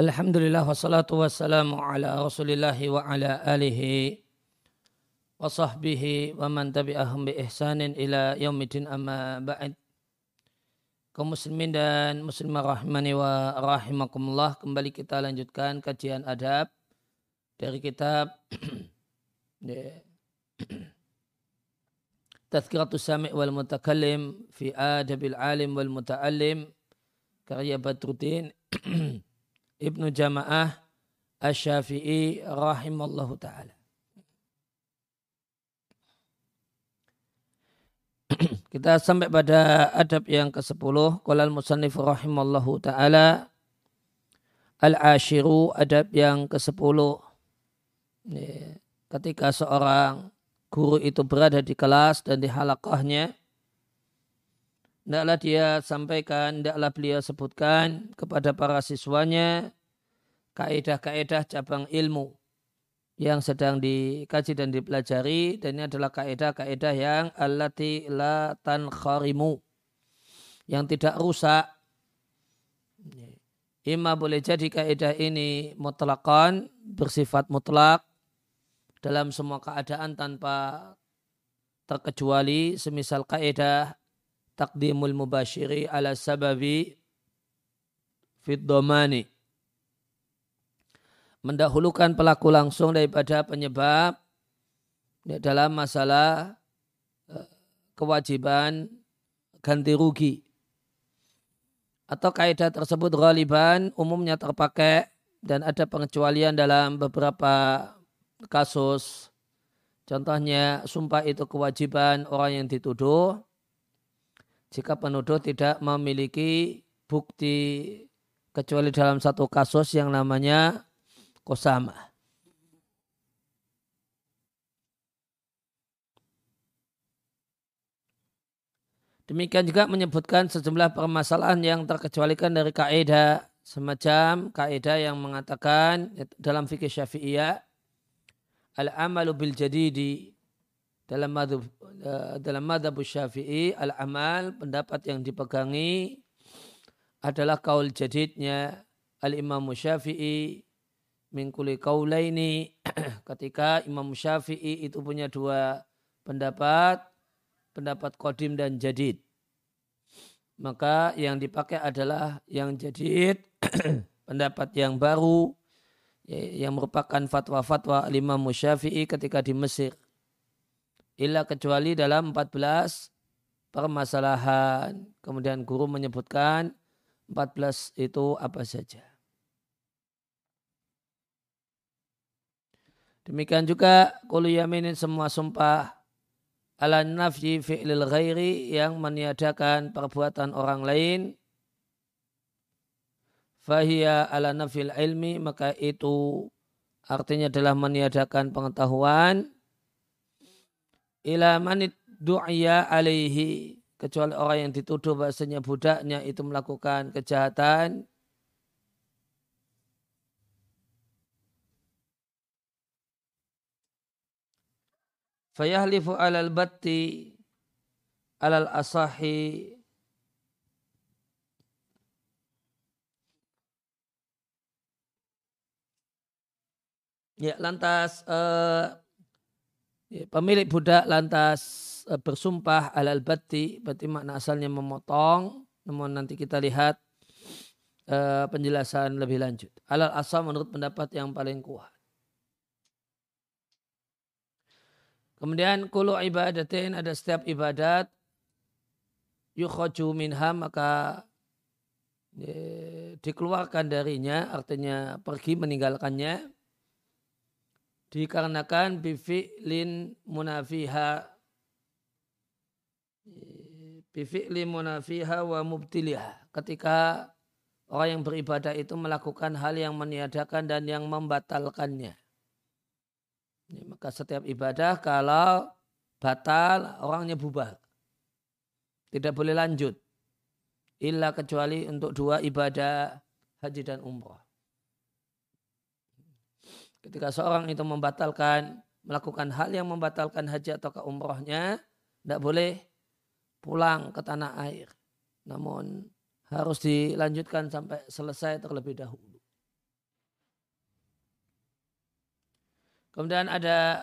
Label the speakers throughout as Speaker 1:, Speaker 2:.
Speaker 1: Alhamdulillah wassalatu wassalamu ala rasulillah wa ala alihi wa sahbihi wa man tabi'ahum bi ihsanin ila yaumidin amma ba'd. Kaum muslimin dan muslimah rahimani wa rahimakumullah kembali kita lanjutkan kajian adab dari kitab Tazkiratus Sami' wal Mutakallim fi Adabil Alim wal Muta'allim karya Badruddin Ibnu Jamaah Asy-Syafi'i rahimallahu taala. Kita sampai pada adab yang ke-10. Qala al-musannif rahimallahu taala al-ashiru adab yang ke-10. Ketika seorang guru itu berada di kelas dan di halakahnya, Tidaklah dia sampaikan, tidaklah beliau sebutkan kepada para siswanya kaedah-kaedah cabang ilmu yang sedang dikaji dan dipelajari dan ini adalah kaedah-kaedah yang allati la tankharimu yang tidak rusak. Ima boleh jadi kaedah ini mutlakan, bersifat mutlak dalam semua keadaan tanpa terkecuali semisal kaedah takdimul mubashiri ala sababi fit domani. Mendahulukan pelaku langsung daripada penyebab dalam masalah eh, kewajiban ganti rugi. Atau kaidah tersebut ghaliban umumnya terpakai dan ada pengecualian dalam beberapa kasus. Contohnya sumpah itu kewajiban orang yang dituduh jika penuduh tidak memiliki bukti kecuali dalam satu kasus yang namanya kosama. Demikian juga menyebutkan sejumlah permasalahan yang terkecualikan dari kaidah semacam kaidah yang mengatakan dalam fikih Syafi'iyah al-amalu bil jadidi dalam madhab, eh, dalam madhab syafi'i al-amal pendapat yang dipegangi adalah kaul jadidnya al-imam syafi'i mingkuli kaulaini. Ketika imam syafi'i itu punya dua pendapat pendapat kodim dan jadid. Maka yang dipakai adalah yang jadid pendapat yang baru yang merupakan fatwa-fatwa al-imam syafi'i ketika di Mesir illa kecuali dalam 14 permasalahan. Kemudian guru menyebutkan 14 itu apa saja. Demikian juga kulu yaminin semua sumpah ala nafyi fi'lil ghairi yang meniadakan perbuatan orang lain fahiyya ala nafil ilmi maka itu artinya adalah meniadakan pengetahuan. Ila manit du'ya alaihi kecuali orang yang dituduh bahasanya budaknya itu melakukan kejahatan. Fayahlifu alal batti alal asahi ya lantas uh, pemilik budak lantas eh, bersumpah alal bati, berarti makna asalnya memotong, namun nanti kita lihat uh, penjelasan lebih lanjut. Alal asal menurut pendapat yang paling kuat. Kemudian kulu ibadatin ada setiap ibadat yukhoju minha maka ya, dikeluarkan darinya artinya pergi meninggalkannya dikarenakan bifi'lin munafiha. Bifi'lin munafiha wa mubtiliha. Ketika orang yang beribadah itu melakukan hal yang meniadakan dan yang membatalkannya. Maka setiap ibadah kalau batal orangnya bubar. Tidak boleh lanjut. Illa kecuali untuk dua ibadah haji dan umrah Ketika seorang itu membatalkan, melakukan hal yang membatalkan haji atau ke umrohnya, tidak boleh pulang ke tanah air. Namun harus dilanjutkan sampai selesai terlebih dahulu. Kemudian ada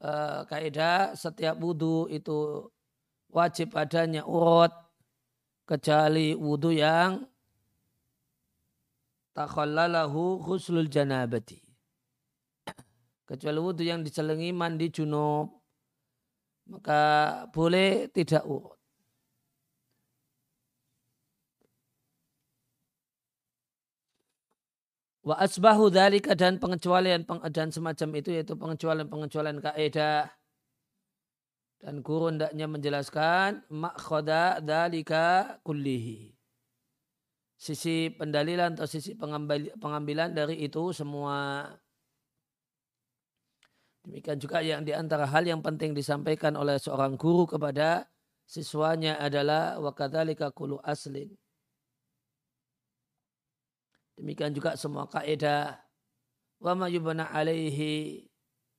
Speaker 1: uh, kaidah setiap wudhu itu wajib adanya urut kecuali wudhu yang takhallalahu khuslul janabati. Kecuali wudhu yang dicelengi mandi junub. Maka boleh tidak urut. Wa asbahu dhalika dan pengecualian dan semacam itu yaitu pengecualian-pengecualian kaidah dan guru hendaknya menjelaskan makkhoda dhalika kullihi. Sisi pendalilan atau sisi pengambil, pengambilan dari itu semua. Demikian juga yang di antara hal yang penting disampaikan oleh seorang guru kepada siswanya adalah wakadhalika kulu aslin. Demikian juga semua kaidah wa ma yubna alaihi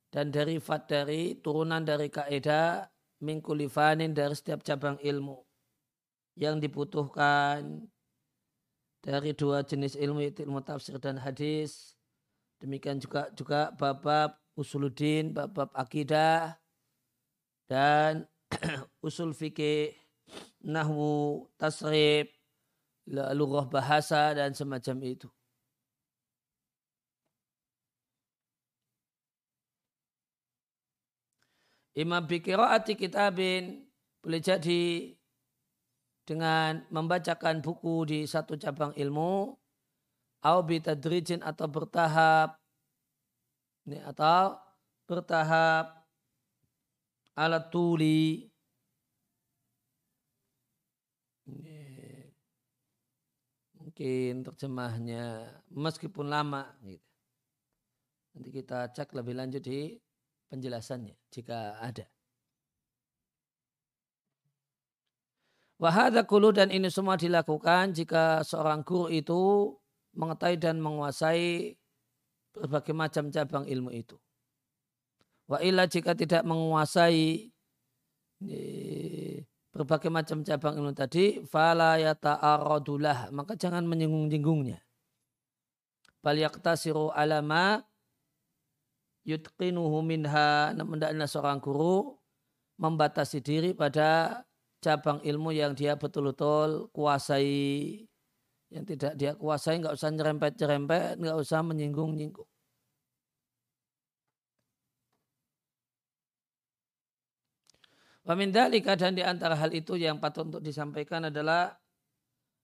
Speaker 1: dan derivat dari turunan dari kaidah mingkulifanin dari setiap cabang ilmu yang dibutuhkan. Dari dua jenis ilmu itu ilmu tafsir dan hadis. Demikian juga juga bab-bab usuluddin bab-bab akidah dan usul fikih nahwu tasrif lughah bahasa dan semacam itu. Imam bikiraati kitabin boleh jadi dengan membacakan buku di satu cabang ilmu au bitadrijin atau bertahap ini atau bertahap alat tuli ini mungkin terjemahnya meskipun lama gitu. Nanti kita cek lebih lanjut di penjelasannya jika ada. Wahada kulu dan ini semua dilakukan jika seorang guru itu mengetahui dan menguasai berbagai macam cabang ilmu itu. Wa illa jika tidak menguasai berbagai macam cabang ilmu tadi fala yata'aradulah maka jangan menyinggung-nyinggungnya bal yaqtasiru alama yutqinuhu minha namun seorang guru membatasi diri pada cabang ilmu yang dia betul-betul kuasai yang tidak dia kuasai nggak usah nyerempet-nyerempet nggak usah menyinggung-nyinggung Wamindalika dan di antara hal itu yang patut untuk disampaikan adalah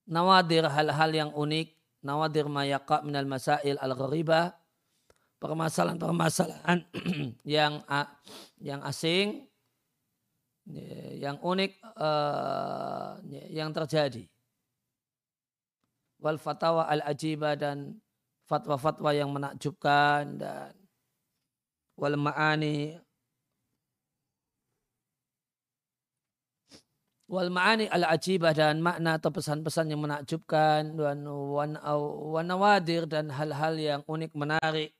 Speaker 1: nawadir hal-hal yang unik, nawadir mayaqa minal masail al-gharibah, permasalahan-permasalahan yang yang asing, yang unik uh, yang terjadi. Wal fatwa al-ajibah dan fatwa-fatwa yang menakjubkan dan wal ma'ani. Wal ma'ani al ajibah dan makna atau pesan-pesan yang menakjubkan dan wanawadir dan hal-hal yang unik menarik.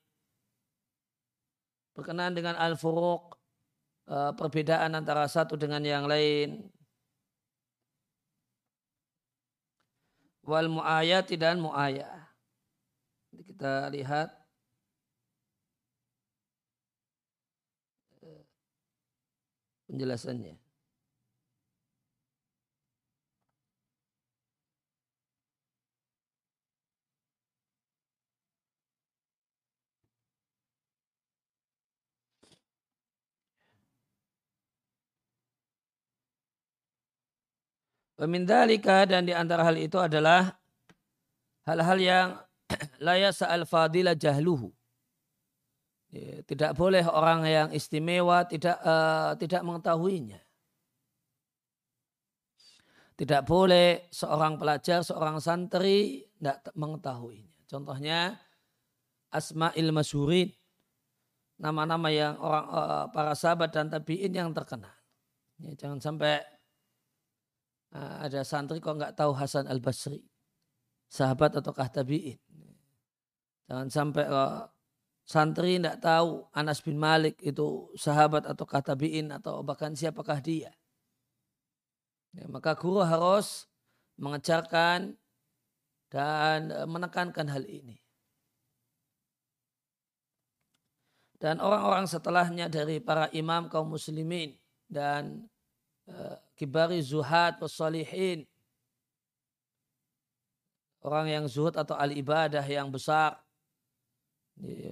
Speaker 1: Berkenaan dengan al furuq eh, perbedaan antara satu dengan yang lain wal muayati dan muayah. Kita lihat. Eh, penjelasannya Pemindalika dan di antara hal itu adalah hal-hal yang layak sa'al fadila jahluhu. Ya, tidak boleh orang yang istimewa tidak uh, tidak mengetahuinya. Tidak boleh seorang pelajar, seorang santri tidak mengetahuinya. Contohnya asma'il masyurin. Nama-nama yang orang uh, para sahabat dan tabi'in yang terkenal. Ya, jangan sampai ada santri kok nggak tahu Hasan al Basri, sahabat atau tabiin. Jangan sampai uh, santri tidak tahu Anas bin Malik itu sahabat atau tabiin atau bahkan siapakah dia. Ya, maka guru harus mengejarkan dan menekankan hal ini. Dan orang-orang setelahnya dari para imam kaum muslimin dan kibari zuhad wassalihin. Orang yang zuhud atau al-ibadah yang besar.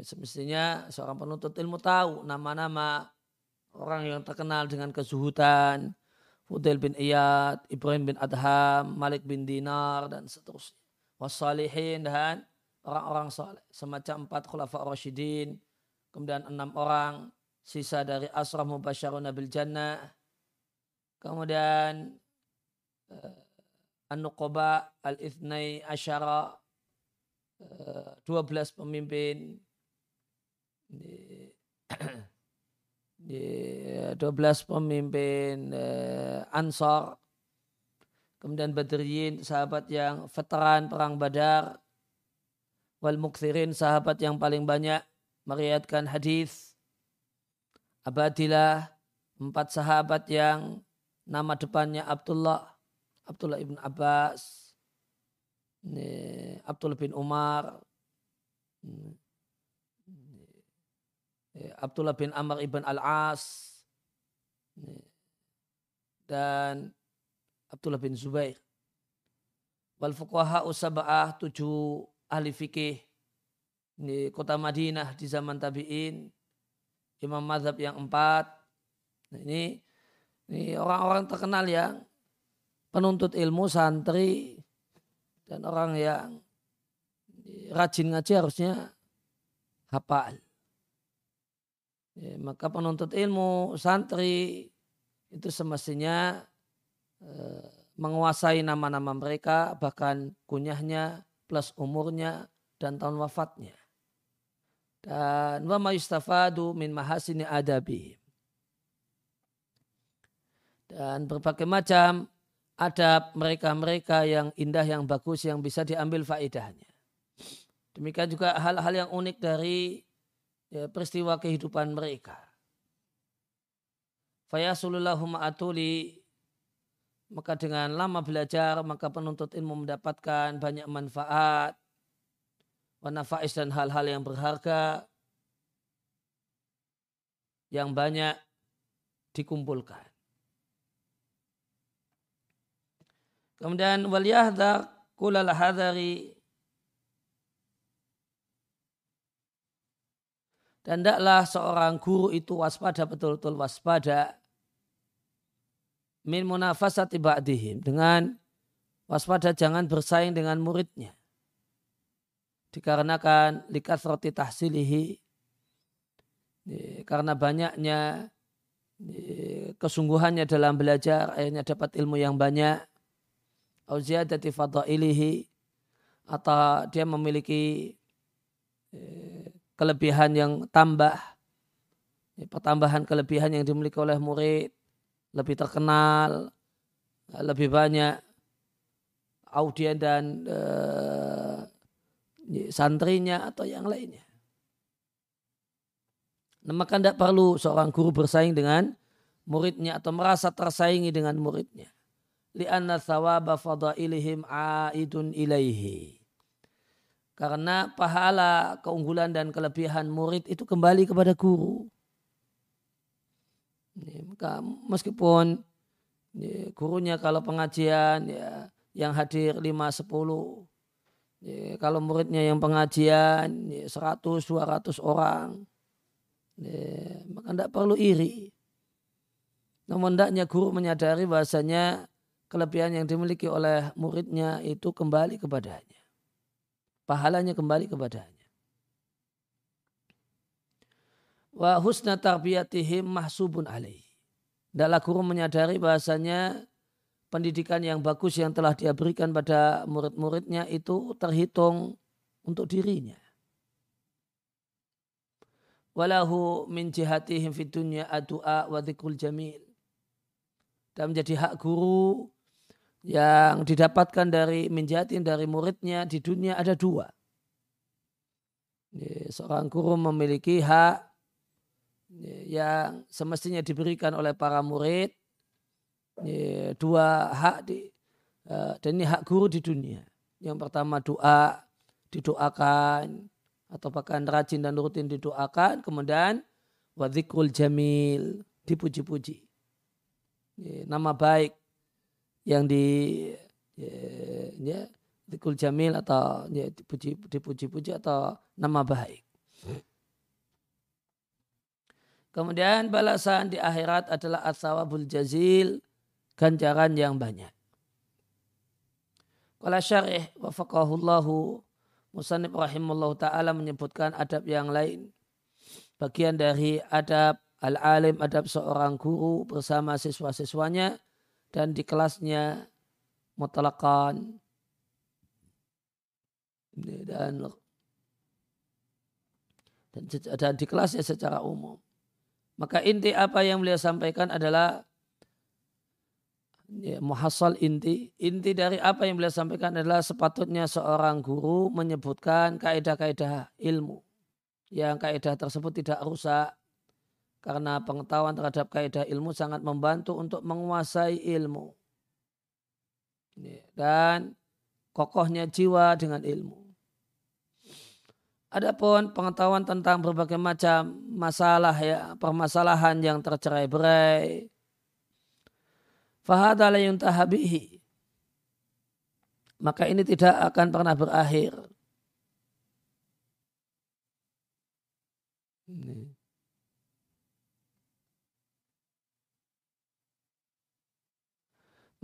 Speaker 1: Semestinya seorang penuntut ilmu tahu nama-nama orang yang terkenal dengan kezuhudan, Fudail bin Iyad, Ibrahim bin Adham, Malik bin Dinar, dan seterusnya. Wassalihin dan orang-orang saleh. Semacam empat khulafa Rashidin, kemudian enam orang sisa dari asrah mubasyarun nabil jannah, kemudian uh, An-Nuqoba Al-Ithnai Asyara uh, eh, 12 pemimpin di, di 12 pemimpin uh, Ansar kemudian Badriyin sahabat yang veteran perang Badar wal Mukthirin sahabat yang paling banyak meriatkan hadis Abadilah empat sahabat yang nama depannya Abdullah Abdullah ibn Abbas ini, Abdullah bin Umar ini, Abdullah bin Amr ibn Al-As dan Abdullah bin Zubair wal fuqaha usaba'ah tujuh ahli fikih di kota Madinah di zaman tabi'in, imam mazhab yang empat. Nah, ini ini orang-orang terkenal yang penuntut ilmu, santri, dan orang yang rajin ngaji harusnya hafal. Ya, maka penuntut ilmu, santri itu semestinya eh, menguasai nama-nama mereka, bahkan kunyahnya plus umurnya dan tahun wafatnya dan wa ma min mahasini adabi dan berbagai macam adab mereka-mereka yang indah yang bagus yang bisa diambil faedahnya demikian juga hal-hal yang unik dari ya, peristiwa kehidupan mereka fayasulullahu ma'atuli maka dengan lama belajar maka penuntut ilmu mendapatkan banyak manfaat wanafais dan hal-hal yang berharga yang banyak dikumpulkan. Kemudian wal yahdar kulal hadari. Dan tidaklah seorang guru itu waspada betul-betul waspada. Min munafasati ba'dihim. Dengan waspada jangan bersaing dengan muridnya. Dikarenakan roti tahsilihi. Karena banyaknya kesungguhannya dalam belajar akhirnya dapat ilmu yang banyak auziyadati fadailihi atau dia memiliki kelebihan yang tambah pertambahan kelebihan yang dimiliki oleh murid lebih terkenal lebih banyak audien dan santrinya atau yang lainnya. Nah, maka tidak perlu seorang guru bersaing dengan muridnya atau merasa tersaingi dengan muridnya. Lianna thawaba fadailihim aidun ilaihi. Karena pahala, keunggulan dan kelebihan murid itu kembali kepada guru. Meskipun gurunya kalau pengajian ya yang hadir 5 10 Ya, kalau muridnya yang pengajian ya, 100 200 orang ya, maka tidak perlu iri. Namun hendaknya guru menyadari bahasanya kelebihan yang dimiliki oleh muridnya itu kembali kepadanya. Pahalanya kembali kepadanya. Wa husna tarbiyatihim mahsubun alaih. Dalam guru menyadari bahasanya pendidikan yang bagus yang telah dia berikan pada murid-muridnya itu terhitung untuk dirinya. Walahu min jihatihim fid dunya adua wa jamil. Dan menjadi hak guru yang didapatkan dari minjatin dari muridnya di dunia ada dua. Seorang guru memiliki hak yang semestinya diberikan oleh para murid dua hak di, Eh, dan ini hak guru di dunia. Yang pertama doa, didoakan, atau bahkan rajin dan rutin didoakan, kemudian wadzikul jamil, dipuji-puji. Nama baik yang di ya, ya zikul jamil atau ya, dipuji, dipuji-puji atau nama baik. Kemudian balasan di akhirat adalah asawabul jazil, ganjaran yang banyak. Kala syarih wafakahullahu Musanib rahimullahu ta'ala menyebutkan adab yang lain. Bagian dari adab al-alim, adab seorang guru bersama siswa-siswanya dan di kelasnya mutlakan dan dan, dan di kelasnya secara umum. Maka inti apa yang beliau sampaikan adalah ya, muhasal inti. Inti dari apa yang beliau sampaikan adalah sepatutnya seorang guru menyebutkan kaidah-kaidah ilmu. Yang kaidah tersebut tidak rusak. Karena pengetahuan terhadap kaidah ilmu sangat membantu untuk menguasai ilmu. Dan kokohnya jiwa dengan ilmu. Adapun pengetahuan tentang berbagai macam masalah ya, permasalahan yang tercerai-berai. Fahadha la yuntahabihi. Maka ini tidak akan pernah berakhir.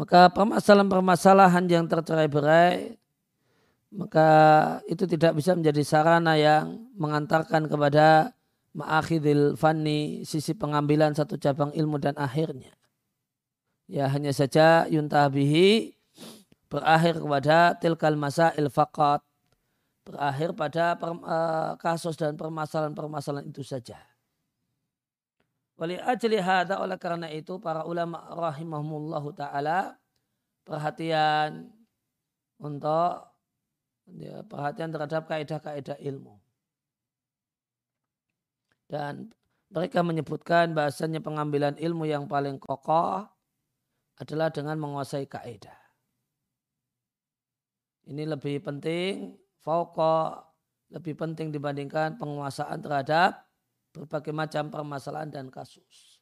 Speaker 1: Maka permasalahan-permasalahan yang tercerai-berai maka itu tidak bisa menjadi sarana yang mengantarkan kepada ma'akhidil fanni sisi pengambilan satu cabang ilmu dan akhirnya. Ya hanya saja yuntabihi berakhir kepada tilkal masa ilfaqat berakhir pada uh, kasus dan permasalahan-permasalahan itu saja. Wali ajli hada oleh karena itu para ulama rahimahumullahu taala perhatian untuk ya, perhatian terhadap kaidah-kaidah ilmu. Dan mereka menyebutkan bahasanya pengambilan ilmu yang paling kokoh adalah dengan menguasai kaidah. Ini lebih penting, fauqa lebih penting dibandingkan penguasaan terhadap berbagai macam permasalahan dan kasus.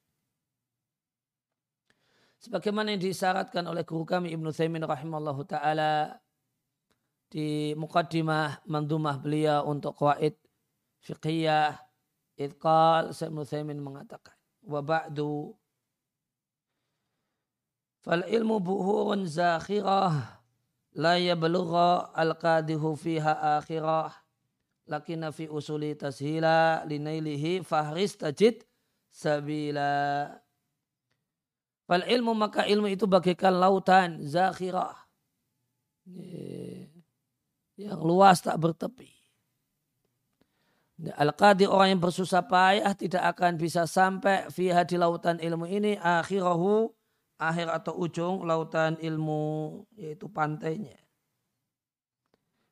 Speaker 1: Sebagaimana yang disyaratkan oleh guru kami Ibnu Thaimin rahimallahu taala di mukaddimah mandumah beliau untuk qawaid fiqhiyah idqal Syekh Muthaimin mengatakan wa ba'du fal ilmu buhurun zakhirah la yablugha al-qadihu fiha akhirah lakinna fi usuli tashila linailihi fahris tajid sabila fal ilmu maka ilmu itu bagaikan lautan zakhirah yang luas tak bertepi. Al-Qadi orang yang bersusah payah tidak akan bisa sampai fiha di lautan ilmu ini akhirahu akhir atau ujung lautan ilmu yaitu pantainya.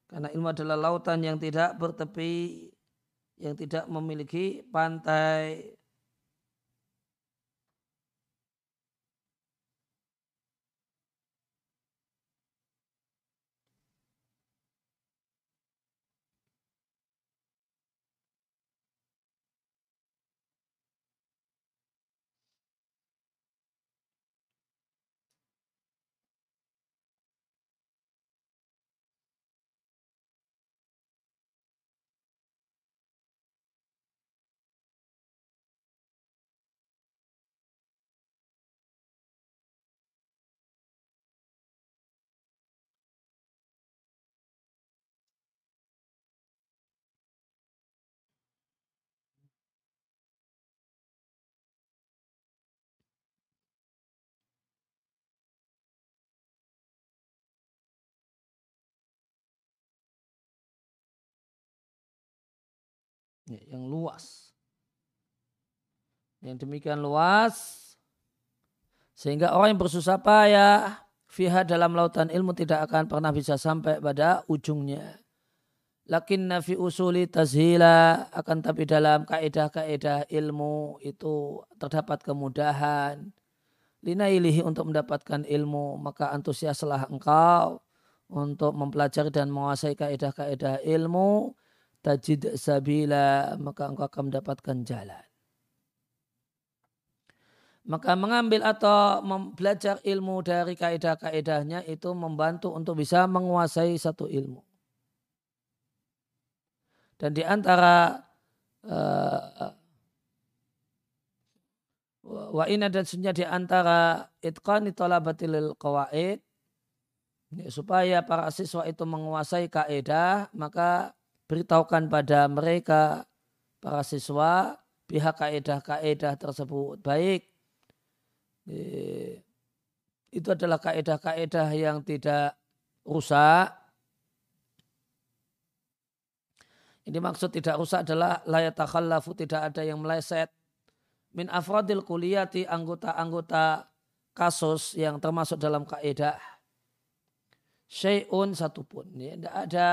Speaker 1: Karena ilmu adalah lautan yang tidak bertepi, yang tidak memiliki pantai, ya, yang luas. Yang demikian luas sehingga orang yang bersusah payah fiha dalam lautan ilmu tidak akan pernah bisa sampai pada ujungnya. Lakin nafi usuli tazhila akan tapi dalam kaidah-kaidah ilmu itu terdapat kemudahan. linailihi untuk mendapatkan ilmu maka antusiaslah engkau untuk mempelajari dan menguasai kaidah-kaidah ilmu tajid sabila maka engkau akan mendapatkan jalan. Maka mengambil atau belajar ilmu dari kaidah-kaidahnya itu membantu untuk bisa menguasai satu ilmu. Dan di antara uh, wa ina dan sunnah di antara itqani talabatil qawaid supaya para siswa itu menguasai kaidah maka beritahukan pada mereka para siswa pihak kaidah-kaidah tersebut. Baik. Itu adalah kaidah-kaidah yang tidak rusak. Ini maksud tidak rusak adalah layatakhallafu tidak ada yang meleset. Min afradil kuliyati anggota-anggota kasus yang termasuk dalam kaidah syai'un satupun ya tidak ada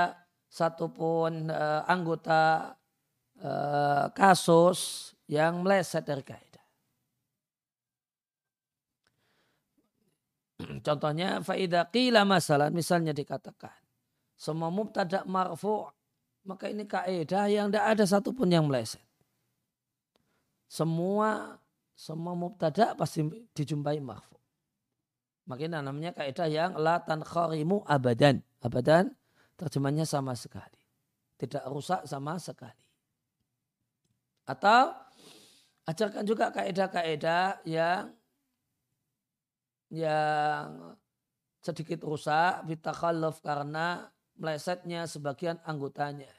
Speaker 1: satupun uh, anggota uh, kasus yang meleset dari kaidah contohnya faida qila masalah misalnya dikatakan semua mubtada marfu maka ini kaidah yang tidak ada satupun yang meleset semua semua mubtada pasti dijumpai marfu. Makanya namanya kaidah yang la tankharimu abadan. Abadan terjemahnya sama sekali. Tidak rusak sama sekali. Atau ajarkan juga kaidah-kaidah yang yang sedikit rusak bitakhalluf karena melesetnya sebagian anggotanya.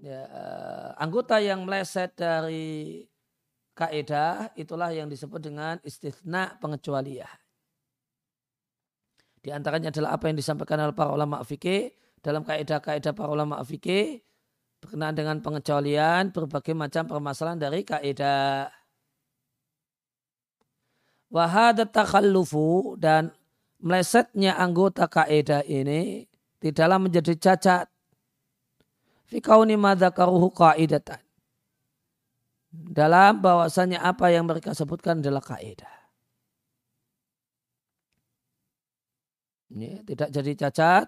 Speaker 1: ya, eh, anggota yang meleset dari kaidah itulah yang disebut dengan istisna pengecualian. Di antaranya adalah apa yang disampaikan oleh para ulama fikih dalam kaidah-kaidah para ulama fikih berkenaan dengan pengecualian berbagai macam permasalahan dari kaidah. Wahada takhallufu dan melesetnya anggota kaidah ini tidaklah menjadi cacat fi kauni madzakaruhu qaidatan. Dalam bahwasanya apa yang mereka sebutkan adalah kaidah. Ini tidak jadi cacat.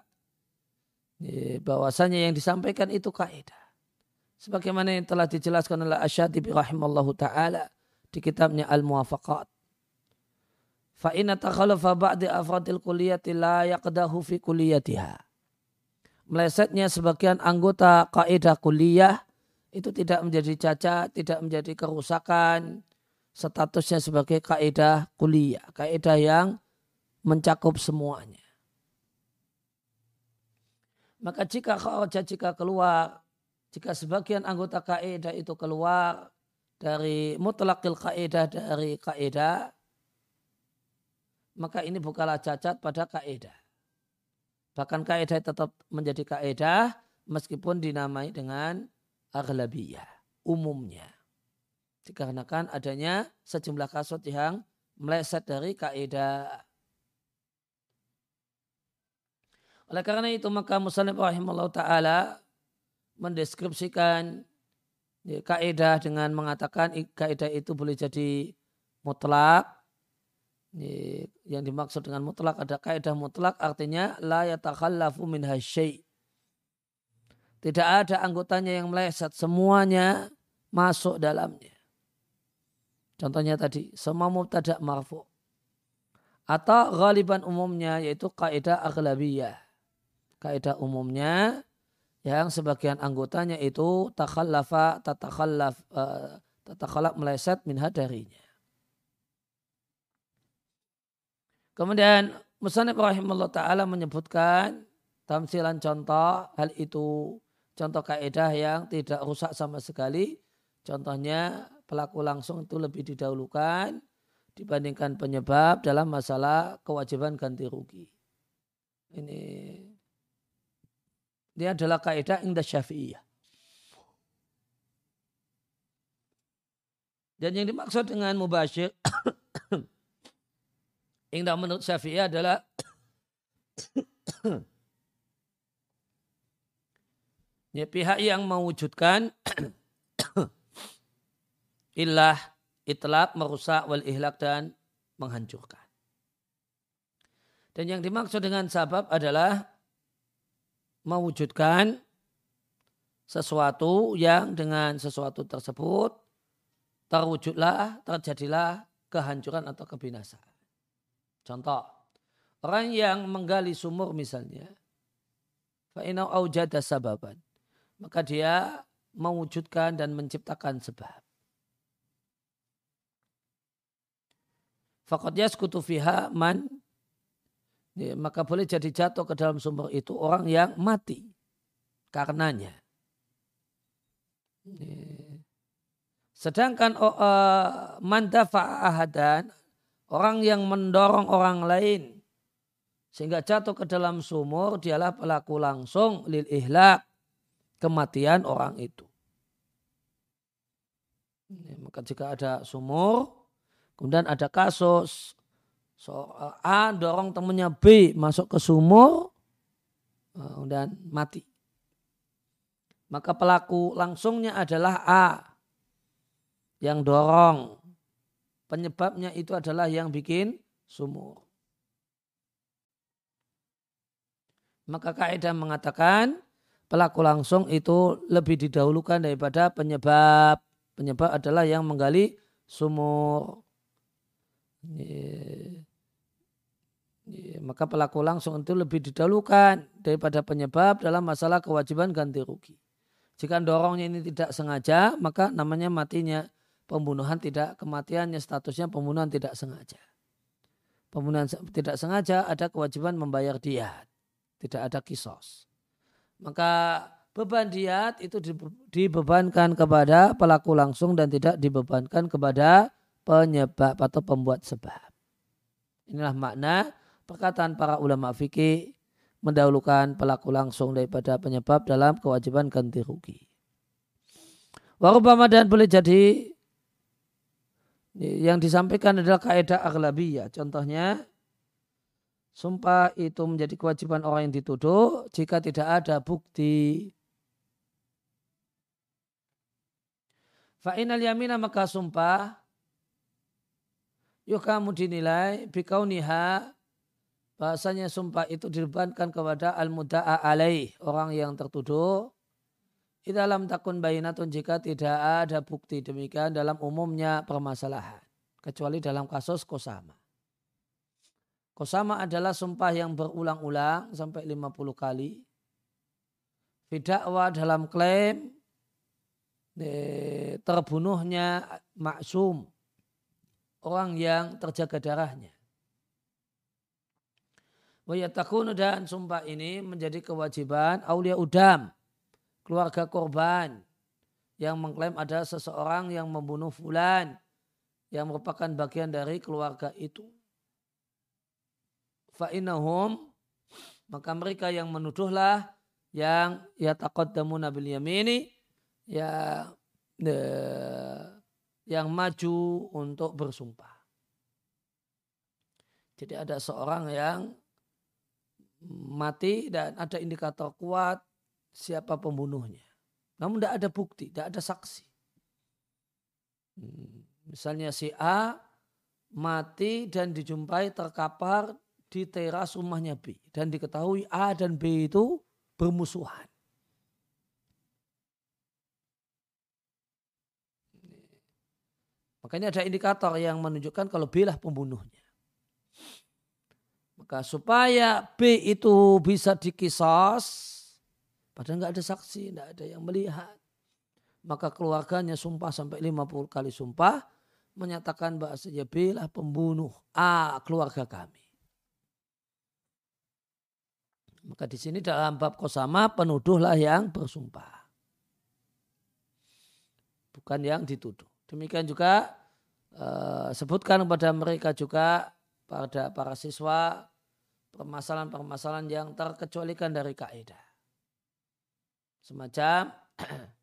Speaker 1: Bahwasanya yang disampaikan itu kaidah. Sebagaimana yang telah dijelaskan oleh Asyadibi rahimallahu ta'ala di kitabnya Al-Muwafaqat. Fa inna takhalafa ba'di afradil kuliyati la yaqdahu fi kuliyatiha melesetnya sebagian anggota kaidah kuliah itu tidak menjadi cacat, tidak menjadi kerusakan, statusnya sebagai kaidah kuliah, kaidah yang mencakup semuanya. Maka jika kharaja jika keluar, jika sebagian anggota kaidah itu keluar dari mutlakil kaidah dari kaidah, maka ini bukanlah cacat pada kaidah. Bahkan kaidah tetap menjadi kaidah meskipun dinamai dengan aghlabiyah, umumnya. Dikarenakan adanya sejumlah kasus yang meleset dari kaidah. Oleh karena itu maka Muslim rahimahullah ta'ala mendeskripsikan ya, kaidah dengan mengatakan kaidah itu boleh jadi mutlak yang dimaksud dengan mutlak ada kaidah mutlak artinya la yatakhallafu min hasyai. Tidak ada anggotanya yang meleset, semuanya masuk dalamnya. Contohnya tadi, semua mubtada marfu. Atau ghaliban umumnya yaitu kaidah aghlabiyah. Kaidah umumnya yang sebagian anggotanya itu takhallafa tatakhallaf uh, meleset minha darinya. Kemudian Musanib rahimahullah ta'ala menyebutkan tamsilan contoh hal itu contoh kaidah yang tidak rusak sama sekali. Contohnya pelaku langsung itu lebih didahulukan dibandingkan penyebab dalam masalah kewajiban ganti rugi. Ini dia adalah kaidah indah syafi'iyah. Dan yang dimaksud dengan mubasyir Indah menurut Syafi'i adalah ya, pihak yang mewujudkan ilah itlak, merusak, wal ihlak dan menghancurkan. Dan yang dimaksud dengan sabab adalah mewujudkan sesuatu yang dengan sesuatu tersebut terwujudlah, terjadilah kehancuran atau kebinasaan. Contoh, orang yang menggali sumur misalnya, fa'inau aujada sababan. Maka dia mewujudkan dan menciptakan sebab. Fakat yaskutu fiha man maka boleh jadi jatuh ke dalam sumber itu orang yang mati karenanya. Ya. Sedangkan uh, mandafa ahadan orang yang mendorong orang lain sehingga jatuh ke dalam sumur dialah pelaku langsung lil ihlak kematian orang itu. Maka jika ada sumur Kemudian ada kasus so, A dorong temannya B masuk ke sumur dan mati. Maka pelaku langsungnya adalah A yang dorong. Penyebabnya itu adalah yang bikin sumur. Maka kaidah mengatakan pelaku langsung itu lebih didahulukan daripada penyebab. Penyebab adalah yang menggali sumur. Ya, maka pelaku langsung itu lebih didahulukan daripada penyebab dalam masalah kewajiban ganti rugi. Jika dorongnya ini tidak sengaja, maka namanya matinya pembunuhan tidak kematiannya statusnya pembunuhan tidak sengaja. Pembunuhan tidak sengaja ada kewajiban membayar diat, tidak ada kisos. Maka beban diat itu dibebankan kepada pelaku langsung dan tidak dibebankan kepada penyebab atau pembuat sebab. Inilah makna perkataan para ulama fikih mendahulukan pelaku langsung daripada penyebab dalam kewajiban ganti rugi. Warubama dan boleh jadi yang disampaikan adalah kaidah aghlabiyah. Contohnya, sumpah itu menjadi kewajiban orang yang dituduh jika tidak ada bukti. Fa'inal yamina maka sumpah yuk kamu dinilai bikauniha bahasanya sumpah itu dibebankan kepada al-muda'a alaih orang yang tertuduh. Di dalam takun bayinatun jika tidak ada bukti demikian dalam umumnya permasalahan. Kecuali dalam kasus kosama kosama adalah sumpah yang berulang-ulang sampai 50 kali. Bidakwa dalam klaim terbunuhnya maksum. Orang yang terjaga darahnya. Wayatakunu dan sumpah ini menjadi kewajiban aulia udam, keluarga korban yang mengklaim ada seseorang yang membunuh fulan yang merupakan bagian dari keluarga itu. Fa'inahum maka mereka yang menuduhlah yang ya taqaddamu nabil yamini ya yang maju untuk bersumpah. Jadi ada seorang yang mati dan ada indikator kuat siapa pembunuhnya. Namun tidak ada bukti, tidak ada saksi. Hmm, misalnya si A mati dan dijumpai terkapar di teras rumahnya B. Dan diketahui A dan B itu bermusuhan. Makanya ada indikator yang menunjukkan kalau B lah pembunuhnya. Maka supaya B itu bisa dikisos, padahal nggak ada saksi, nggak ada yang melihat. Maka keluarganya sumpah sampai 50 kali sumpah, menyatakan bahasanya B lah pembunuh A keluarga kami. Maka di sini dalam bab kosama penuduhlah yang bersumpah. Bukan yang dituduh. Demikian juga uh, sebutkan kepada mereka juga pada para siswa permasalahan-permasalahan yang terkecualikan dari kaidah. Semacam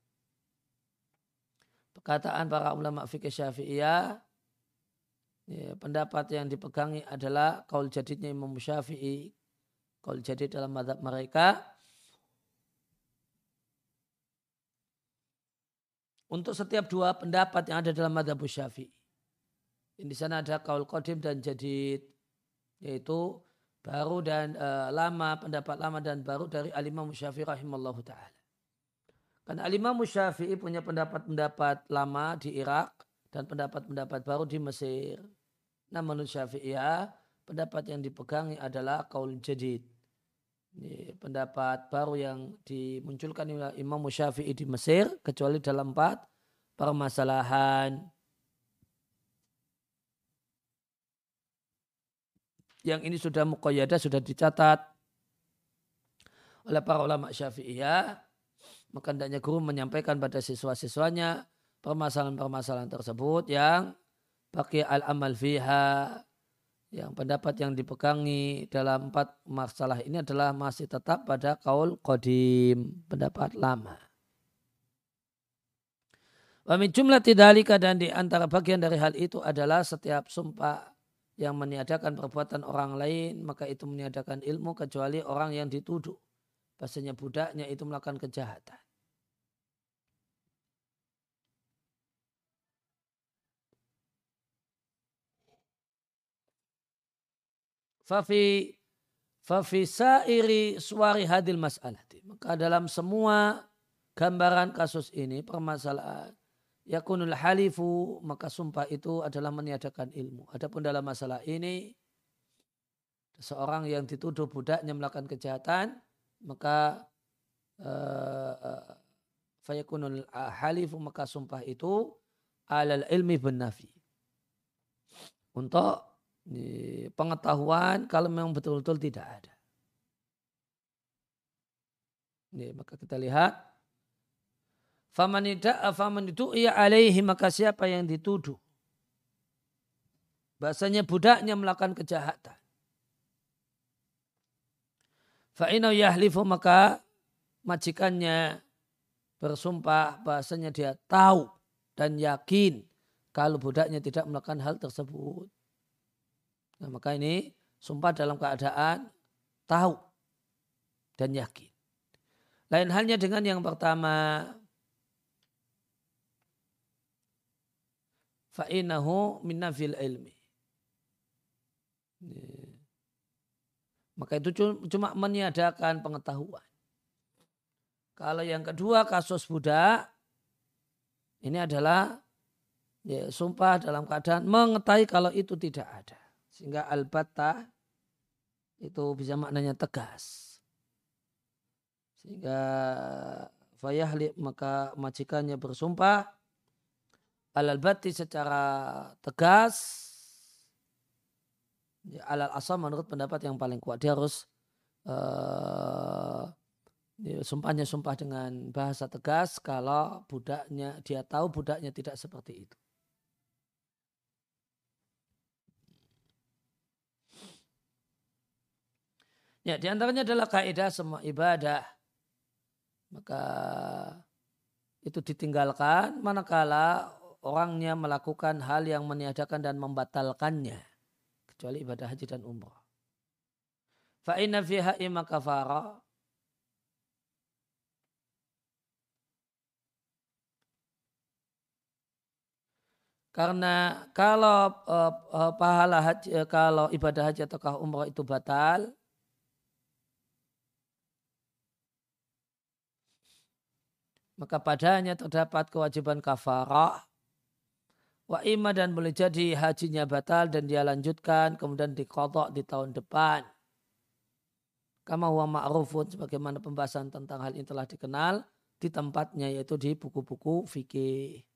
Speaker 1: perkataan para ulama fikih syafi'iyah ya, pendapat yang dipegangi adalah kaul jadidnya Imam Syafi'i kaul jadid dalam madhab mereka untuk setiap dua pendapat yang ada dalam madhab syafi'i. Di sana ada kaul kodim dan jadid. Yaitu baru dan uh, lama, pendapat lama dan baru dari alimah musyafi'i rahimallahu ta'ala. Karena alimah musyafi'i punya pendapat-pendapat lama di Irak dan pendapat-pendapat baru di Mesir. Namun syafi'iyah pendapat yang dipegangi adalah kaul jadid. Ini pendapat baru yang dimunculkan oleh Imam Syafi'i di Mesir kecuali dalam empat permasalahan yang ini sudah muqayyadah, sudah dicatat oleh para ulama syafi'iyah, maka hendaknya guru menyampaikan pada siswa-siswanya permasalahan-permasalahan tersebut yang pakai al-amal fiha, yang pendapat yang dipegangi dalam empat masalah ini adalah masih tetap pada kaul kodim, pendapat lama. Wami jumlah tidalika dan di antara bagian dari hal itu adalah setiap sumpah yang meniadakan perbuatan orang lain maka itu meniadakan ilmu kecuali orang yang dituduh bahasanya budaknya itu melakukan kejahatan. Fafi fafi sairi suari hadil mas'alati. Maka dalam semua gambaran kasus ini permasalahan yakunul halifu maka sumpah itu adalah meniadakan ilmu. Adapun dalam masalah ini seorang yang dituduh budaknya melakukan kejahatan maka uh, fayakunul halifu maka sumpah itu alal ilmi bin nafi. Untuk pengetahuan kalau memang betul-betul tidak ada. Ini, maka kita lihat Faman itu ia alaihi maka siapa yang dituduh. Bahasanya budaknya melakukan kejahatan. Fa'inau yahlifu maka majikannya bersumpah bahasanya dia tahu dan yakin kalau budaknya tidak melakukan hal tersebut. Nah, maka ini sumpah dalam keadaan tahu dan yakin. Lain halnya dengan yang pertama, fa'inahu min nafil ilmi. Maka itu cuma meniadakan pengetahuan. Kalau yang kedua kasus budak, ini adalah ya, sumpah dalam keadaan mengetahui kalau itu tidak ada. Sehingga al-batta itu bisa maknanya tegas. Sehingga fayahli maka majikannya bersumpah alal bati secara tegas ya, alal asam menurut pendapat yang paling kuat dia harus uh, ya, sumpahnya sumpah dengan bahasa tegas kalau budaknya dia tahu budaknya tidak seperti itu. Ya, di antaranya adalah kaidah semua ibadah. Maka itu ditinggalkan manakala orangnya melakukan hal yang meniadakan dan membatalkannya kecuali ibadah haji dan umrah. Fa inna fiha imma kafara Karena kalau uh, uh, pahala haji, uh, kalau ibadah haji atau umrah itu batal, maka padanya terdapat kewajiban kafarah Wa ima dan boleh jadi hajinya batal dan dia lanjutkan kemudian dikodok di tahun depan. Kama huwa ma'rufun sebagaimana pembahasan tentang hal ini telah dikenal di tempatnya yaitu di buku-buku fikih.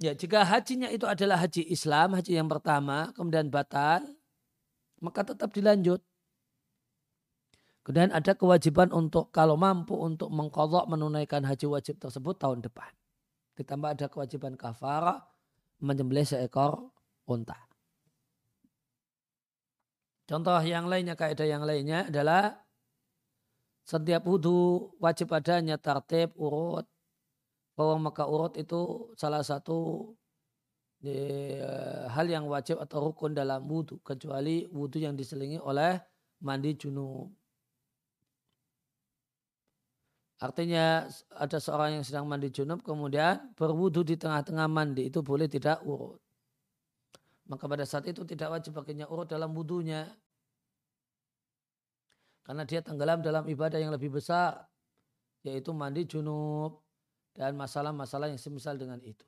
Speaker 1: Ya, jika hajinya itu adalah haji Islam, haji yang pertama, kemudian batal, maka tetap dilanjut. Kemudian ada kewajiban untuk kalau mampu untuk mengkodok menunaikan haji wajib tersebut tahun depan. Ditambah ada kewajiban kafara menyembelih seekor unta. Contoh yang lainnya, kaidah yang lainnya adalah setiap wudhu wajib adanya tertib urut. Bahwa maka urut itu salah satu eh, hal yang wajib atau rukun dalam wudhu. Kecuali wudhu yang diselingi oleh mandi junub. Artinya ada seorang yang sedang mandi junub kemudian berwudu di tengah-tengah mandi itu boleh tidak urut. Maka pada saat itu tidak wajib baginya urut dalam wudunya. Karena dia tenggelam dalam ibadah yang lebih besar. Yaitu mandi junub dan masalah-masalah yang semisal dengan itu.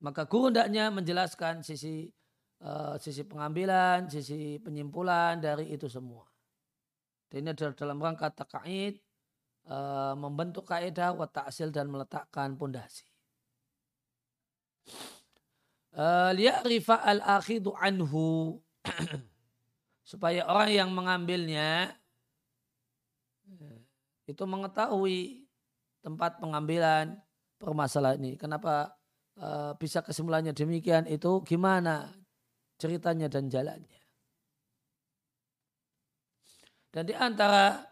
Speaker 1: Maka guru hendaknya menjelaskan sisi uh, sisi pengambilan, sisi penyimpulan dari itu semua. Dan ini adalah dalam rangka takaid uh, membentuk kaidah wa ta'sil dan meletakkan pondasi. Uh, Liya'rifa al-akhidu anhu supaya orang yang mengambilnya itu mengetahui tempat pengambilan permasalahan ini. Kenapa uh, bisa kesimpulannya demikian itu gimana ceritanya dan jalannya. Dan di antara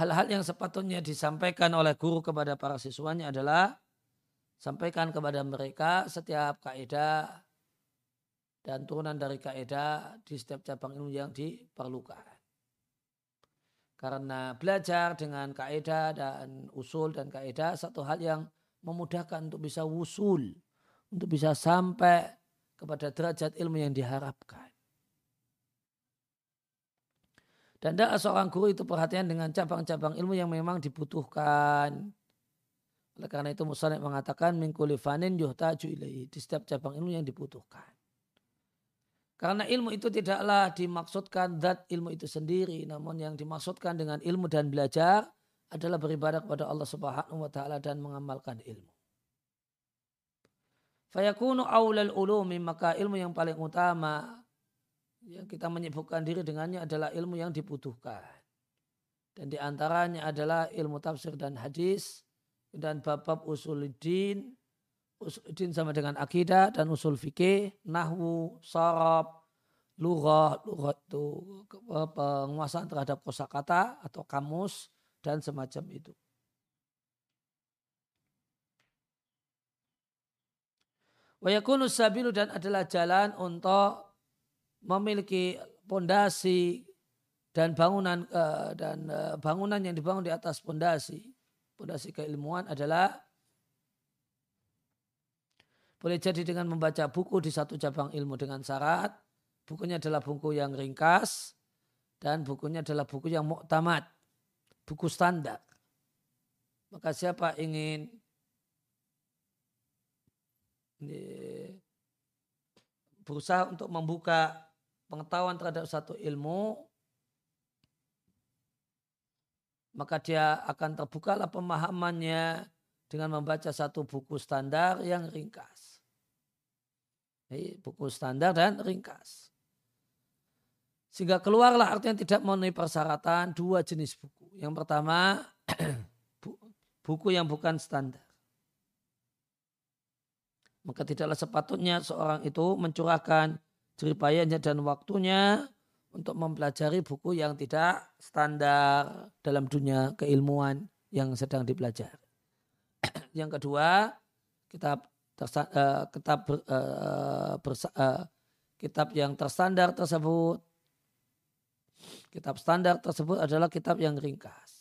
Speaker 1: hal-hal yang sepatutnya disampaikan oleh guru kepada para siswanya adalah sampaikan kepada mereka setiap kaidah dan turunan dari kaidah di setiap cabang ilmu yang diperlukan. Karena belajar dengan kaidah dan usul dan kaidah satu hal yang memudahkan untuk bisa wusul, untuk bisa sampai kepada derajat ilmu yang diharapkan. Dan tidak seorang guru itu perhatian dengan cabang-cabang ilmu yang memang dibutuhkan. Oleh karena itu Musanik mengatakan mingkuli fanin yuhtaju ilaihi. Di setiap cabang ilmu yang dibutuhkan. Karena ilmu itu tidaklah dimaksudkan zat ilmu itu sendiri. Namun yang dimaksudkan dengan ilmu dan belajar adalah beribadah kepada Allah subhanahu wa ta'ala dan mengamalkan ilmu. Fayakunu awlal ulumi maka ilmu yang paling utama yang kita menyibukkan diri dengannya adalah ilmu yang dibutuhkan. Dan di antaranya adalah ilmu tafsir dan hadis dan bab-bab usuluddin, usuluddin sama dengan akidah dan usul fikih, nahwu, sarab, lughah, lughah itu penguasaan terhadap kosakata atau kamus dan semacam itu. Wayakunu sabilu dan adalah jalan untuk memiliki pondasi dan bangunan uh, dan uh, bangunan yang dibangun di atas pondasi. Pondasi keilmuan adalah boleh jadi dengan membaca buku di satu cabang ilmu dengan syarat bukunya adalah buku yang ringkas dan bukunya adalah buku yang muktamad buku standar. Maka siapa ingin berusaha untuk membuka pengetahuan terhadap satu ilmu, maka dia akan terbukalah pemahamannya dengan membaca satu buku standar yang ringkas. Jadi, buku standar dan ringkas. Sehingga keluarlah artinya tidak memenuhi persyaratan dua jenis buku. Yang pertama, buku yang bukan standar. Maka tidaklah sepatutnya seorang itu mencurahkan jeripayanya dan waktunya untuk mempelajari buku yang tidak standar dalam dunia keilmuan yang sedang dipelajari. yang kedua, kitab tersa, uh, kitab uh, bersa, uh, kitab yang terstandar tersebut kitab standar tersebut adalah kitab yang ringkas.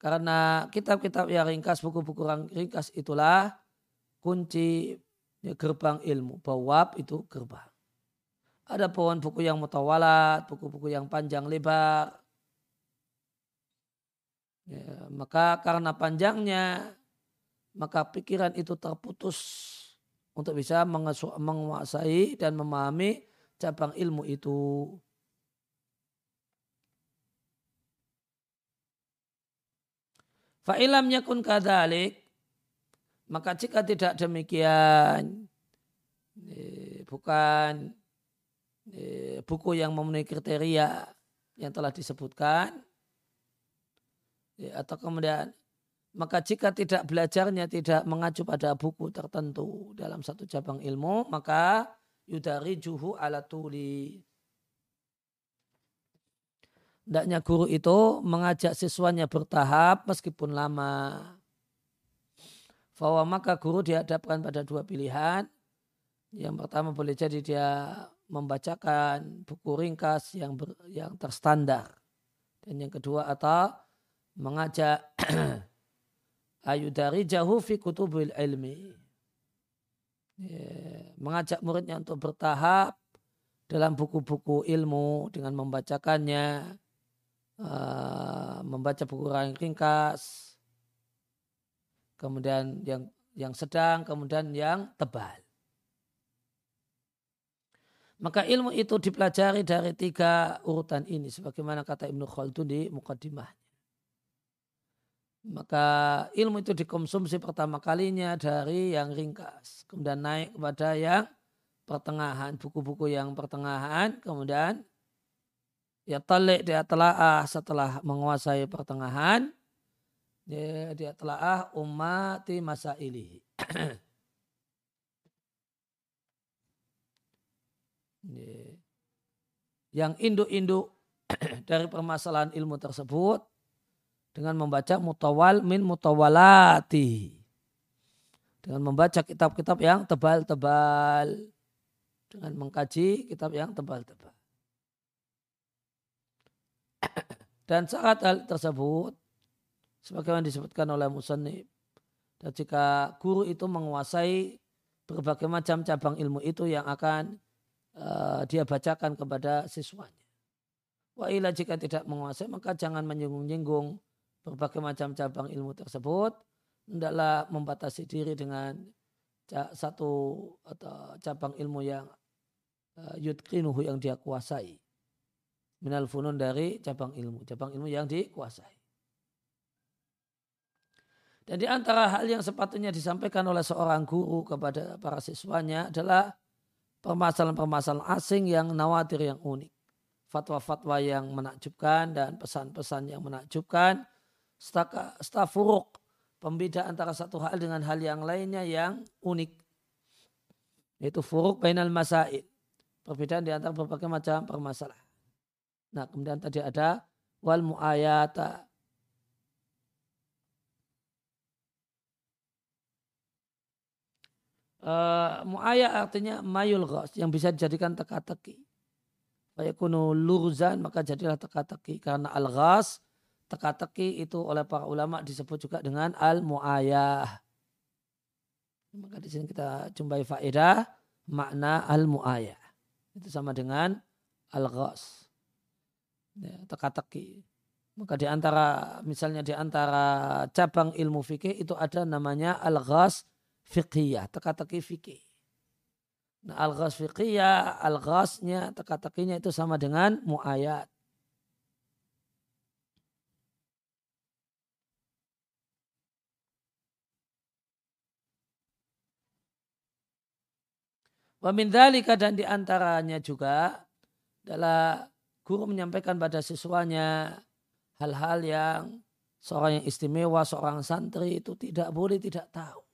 Speaker 1: Karena kitab-kitab yang ringkas, buku-buku ringkas itulah kunci gerbang ilmu. Bawab itu gerbang. Ada pohon buku yang mutawalat, buku-buku yang panjang lebar. Ya, maka karena panjangnya, maka pikiran itu terputus untuk bisa menguasai dan memahami cabang ilmu itu. Fa'ilam yakun kadalik, maka jika tidak demikian, eh, bukan buku yang memenuhi kriteria yang telah disebutkan atau kemudian maka jika tidak belajarnya tidak mengacu pada buku tertentu dalam satu cabang ilmu maka yudari juhu ala tuli Hendaknya guru itu mengajak siswanya bertahap meskipun lama. Bahwa maka guru dihadapkan pada dua pilihan. Yang pertama boleh jadi dia membacakan buku ringkas yang ber, yang terstandar. Dan yang kedua atau mengajak ayudari jauh fi kutubil ilmi. Mengajak muridnya untuk bertahap dalam buku-buku ilmu dengan membacakannya, uh, membaca buku ringkas, kemudian yang yang sedang, kemudian yang tebal. Maka ilmu itu dipelajari dari tiga urutan ini. Sebagaimana kata Ibnu Khaldun di Muqaddimahnya. Maka ilmu itu dikonsumsi pertama kalinya dari yang ringkas. Kemudian naik kepada yang pertengahan. Buku-buku yang pertengahan. Kemudian ya talik dia telaah setelah menguasai pertengahan. Dia, dia telaah umati masa Yang induk-induk dari permasalahan ilmu tersebut dengan membaca mutawal min mutawalati. Dengan membaca kitab-kitab yang tebal-tebal. Dengan mengkaji kitab yang tebal-tebal. Dan saat hal tersebut, sebagaimana disebutkan oleh Musannib, dan jika guru itu menguasai berbagai macam cabang ilmu itu yang akan uh, dia bacakan kepada siswanya. Wa ila jika tidak menguasai maka jangan menyinggung-nyinggung berbagai macam cabang ilmu tersebut. Hendaklah membatasi diri dengan satu atau cabang ilmu yang uh, yudkinuhu yang dia kuasai. Minal funun dari cabang ilmu. Cabang ilmu yang dikuasai. Dan di antara hal yang sepatutnya disampaikan oleh seorang guru kepada para siswanya adalah permasalahan-permasalahan asing yang nawatir yang unik. Fatwa-fatwa yang menakjubkan dan pesan-pesan yang menakjubkan. Stafuruk, pembeda antara satu hal dengan hal yang lainnya yang unik. Yaitu furuk bainal masail. Perbedaan di antara berbagai macam permasalahan. Nah kemudian tadi ada wal mu'ayata Uh, artinya mayul ghas yang bisa dijadikan teka-teki. Fayakunu lurzan maka jadilah teka-teki karena al ghas teka-teki itu oleh para ulama disebut juga dengan al mu'ayah. Maka di sini kita jumpai faedah makna al mu'ayah. Itu sama dengan al ghas. Ya, teka-teki. Maka di antara misalnya di antara cabang ilmu fikih itu ada namanya al ghas fiqhiyah, teka-teki fikih. Nah, al-ghas fiqhiyah, al-ghasnya, teka-tekinya itu sama dengan mu'ayat. Wa min dhalika dan di antaranya juga adalah guru menyampaikan pada siswanya hal-hal yang seorang yang istimewa, seorang santri itu tidak boleh tidak tahu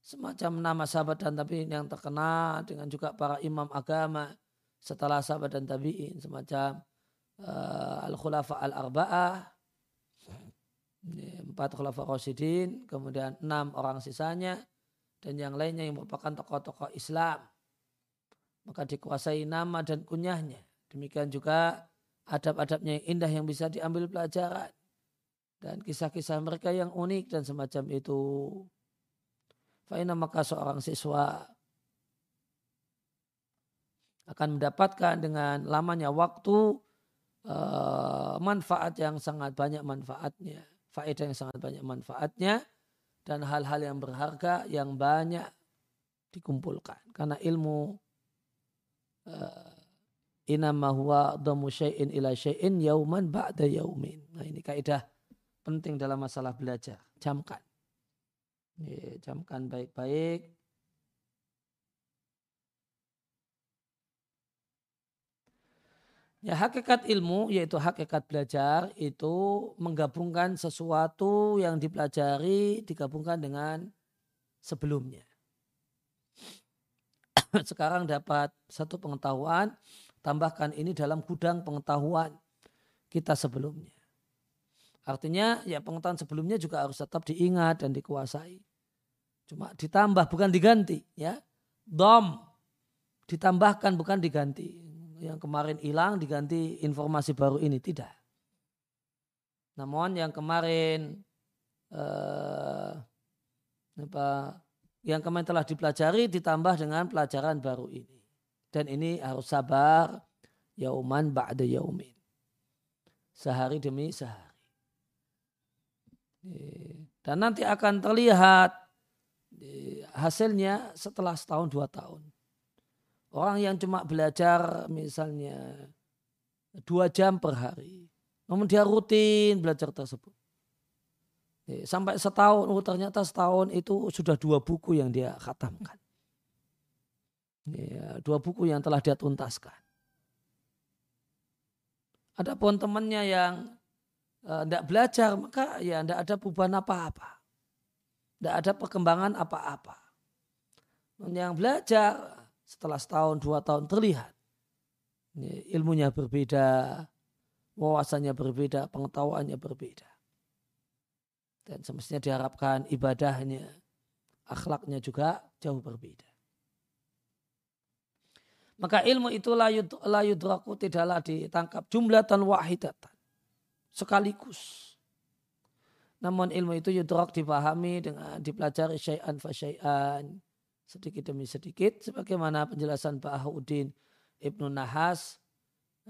Speaker 1: semacam nama sahabat dan tabi'in yang terkenal dengan juga para imam agama setelah sahabat dan tabi'in semacam uh, al-khulafa al-arba'ah empat khulafa rasyidin kemudian enam orang sisanya dan yang lainnya yang merupakan tokoh-tokoh Islam. Maka dikuasai nama dan kunyahnya. Demikian juga adab-adabnya yang indah yang bisa diambil pelajaran. Dan kisah-kisah mereka yang unik dan semacam itu Faina maka seorang siswa akan mendapatkan dengan lamanya waktu uh, manfaat yang sangat banyak manfaatnya, faedah yang sangat banyak manfaatnya dan hal-hal yang berharga yang banyak dikumpulkan karena ilmu uh, inama huwa dhamu syai'in ila syai'in yauman ba'da yaumin. Nah ini kaidah penting dalam masalah belajar. Camkan. Camkan baik-baik. Ya, hakikat ilmu yaitu hakikat belajar itu menggabungkan sesuatu yang dipelajari digabungkan dengan sebelumnya. Sekarang dapat satu pengetahuan, tambahkan ini dalam gudang pengetahuan kita sebelumnya. Artinya ya pengetahuan sebelumnya juga harus tetap diingat dan dikuasai. Cuma ditambah bukan diganti ya. Dom ditambahkan bukan diganti. Yang kemarin hilang diganti informasi baru ini tidak. Namun yang kemarin eh, apa yang kemarin telah dipelajari ditambah dengan pelajaran baru ini. Dan ini harus sabar yauman ba'da yaumin. Sehari demi sehari. Dan nanti akan terlihat hasilnya setelah setahun dua tahun. Orang yang cuma belajar misalnya dua jam per hari. Namun dia rutin belajar tersebut. Sampai setahun, oh ternyata setahun itu sudah dua buku yang dia khatamkan. Dua buku yang telah dia tuntaskan. Adapun temannya yang tidak eh, belajar, maka ya tidak ada perubahan apa-apa. Tidak ada perkembangan apa-apa. Yang belajar setelah setahun, dua tahun terlihat. Ilmunya berbeda, wawasannya berbeda, pengetahuannya berbeda. Dan semestinya diharapkan ibadahnya, akhlaknya juga jauh berbeda. Maka ilmu itu la yudraku tidaklah ditangkap jumlah dan wahidatan sekaligus. Namun ilmu itu yudrak dipahami dengan dipelajari syai'an fa syai'an. Sedikit demi sedikit. Sebagaimana penjelasan Bahaudin Ibnu Nahas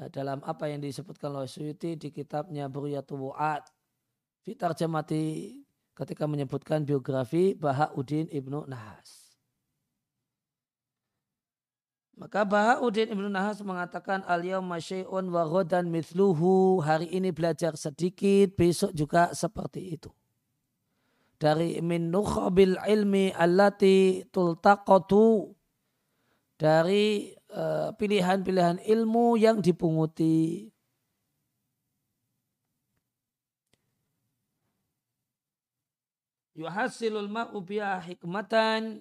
Speaker 1: eh, dalam apa yang disebutkan oleh Suyuti di kitabnya Buriyatul Wu'ad. Fitar Jamati ketika menyebutkan biografi Bahaudin Ibnu Nahas. Maka Bahauddin Ibn Nahas mengatakan al-yawma syai'un wa ghadan mithluhu. Hari ini belajar sedikit, besok juga seperti itu. Dari min nukhabil ilmi allati tultaqatu. Dari eh, pilihan-pilihan ilmu yang dipunguti. Yuhasilul ma'u hikmatan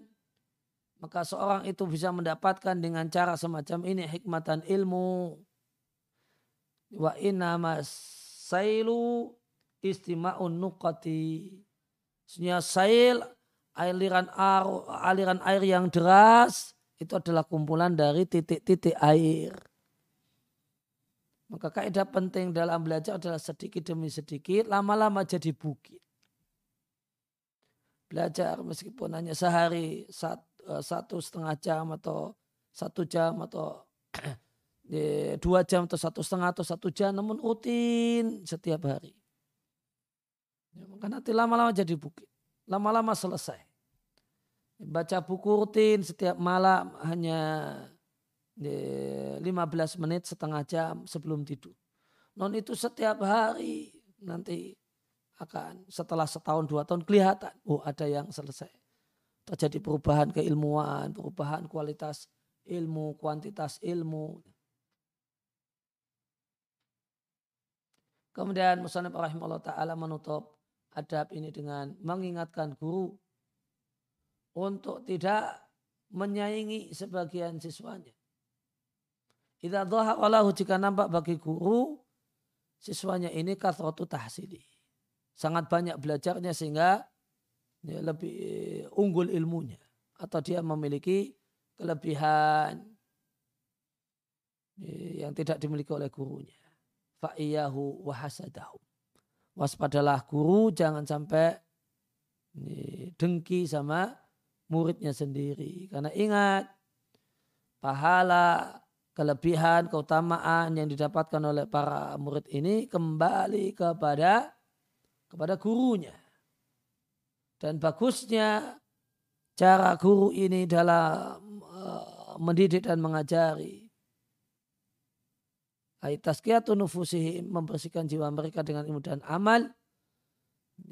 Speaker 1: maka seorang itu bisa mendapatkan dengan cara semacam ini hikmatan ilmu wa inna sailu istima'un nuqati Sebenarnya sail aliran air, aliran air yang deras itu adalah kumpulan dari titik-titik air. Maka kaidah penting dalam belajar adalah sedikit demi sedikit, lama-lama jadi bukit. Belajar meskipun hanya sehari, saat satu setengah jam atau satu jam atau dua jam atau satu setengah atau satu jam namun rutin setiap hari. Ya, maka nanti lama-lama jadi bukit. Lama-lama selesai. Baca buku rutin setiap malam hanya 15 menit setengah jam sebelum tidur. Non itu setiap hari nanti akan setelah setahun dua tahun kelihatan. Oh ada yang selesai terjadi perubahan keilmuan, perubahan kualitas ilmu, kuantitas ilmu. Kemudian Musanib rahimahullah ta'ala menutup adab ini dengan mengingatkan guru untuk tidak menyaingi sebagian siswanya. Idza dhaharolahu jika nampak bagi guru siswanya ini kathratu tahsili. Sangat banyak belajarnya sehingga ya, lebih unggul ilmunya atau dia memiliki kelebihan ya, yang tidak dimiliki oleh gurunya. Fa'iyahu wahasadahu. Waspadalah guru jangan sampai ya, dengki sama muridnya sendiri. Karena ingat pahala, kelebihan, keutamaan yang didapatkan oleh para murid ini kembali kepada kepada gurunya. Dan bagusnya cara guru ini dalam uh, mendidik dan mengajari. Tazkiyatun nufusihim membersihkan jiwa mereka dengan ilmu dan amal.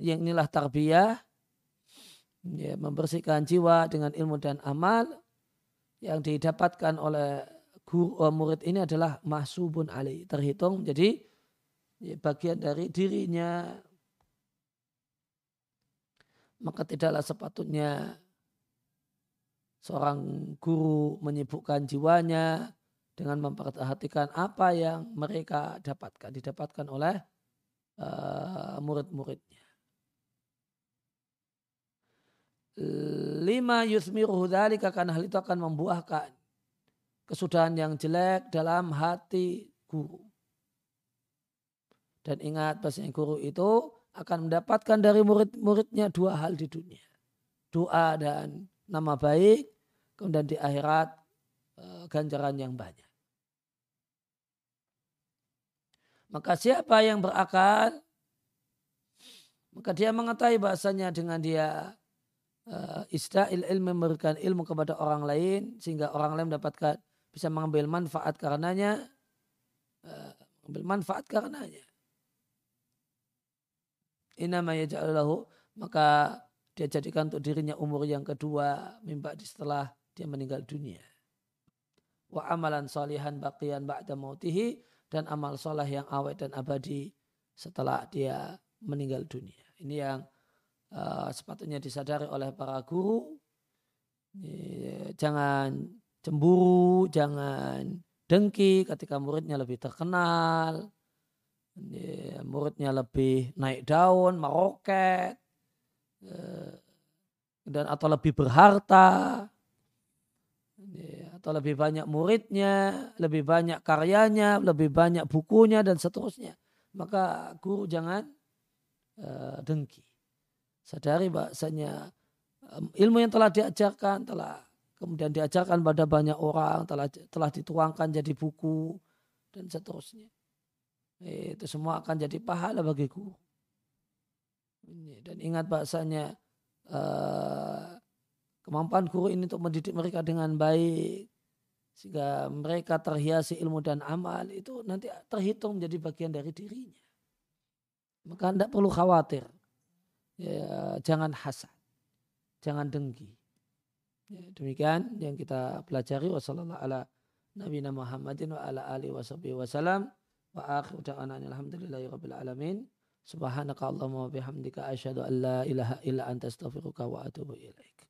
Speaker 1: Yang, inilah tarbiyah. Ya, membersihkan jiwa dengan ilmu dan amal. Yang didapatkan oleh guru uh, murid ini adalah mahsubun ali. Terhitung menjadi ya, bagian dari dirinya maka tidaklah sepatutnya seorang guru menyibukkan jiwanya dengan memperhatikan apa yang mereka dapatkan, didapatkan oleh uh, murid-muridnya. Lima yusmiruhu dhalika karena hal itu akan membuahkan kesudahan yang jelek dalam hati guru. Dan ingat bahasanya guru itu akan mendapatkan dari murid-muridnya dua hal di dunia. Doa dan nama baik, kemudian di akhirat eh, ganjaran yang banyak. Maka siapa yang berakal, maka dia mengetahui bahasanya dengan dia uh, isda'il ilmu memberikan ilmu kepada orang lain sehingga orang lain mendapatkan bisa mengambil manfaat karenanya uh, mengambil manfaat karenanya inama yaj'alahu maka dia jadikan untuk dirinya umur yang kedua mimba setelah dia meninggal dunia. Wa amalan salihan baqiyan ba'da mautihi dan amal soleh yang awet dan abadi setelah dia meninggal dunia. Ini yang uh, sepatutnya disadari oleh para guru. Jangan cemburu, jangan dengki ketika muridnya lebih terkenal, muridnya lebih naik daun, meroket, eh, dan atau lebih berharta, atau lebih banyak muridnya, lebih banyak karyanya, lebih banyak bukunya dan seterusnya. Maka guru jangan uh, dengki. Sadari bahasanya um, ilmu yang telah diajarkan telah kemudian diajarkan pada banyak orang, telah telah dituangkan jadi buku dan seterusnya itu semua akan jadi pahala bagiku. Dan ingat bahasanya uh, kemampuan guru ini untuk mendidik mereka dengan baik sehingga mereka terhiasi ilmu dan amal itu nanti terhitung menjadi bagian dari dirinya. Maka tidak perlu khawatir. Ya, jangan hasad. Jangan dengki. Ya, demikian yang kita pelajari. Wassalamualaikum ala Nabi Muhammadin wa akhir da'ana alhamdulillahi rabbil alamin. Subhanaka Allahumma wa bihamdika asyhadu an la ilaha illa anta astaghfiruka wa atubu ilaik.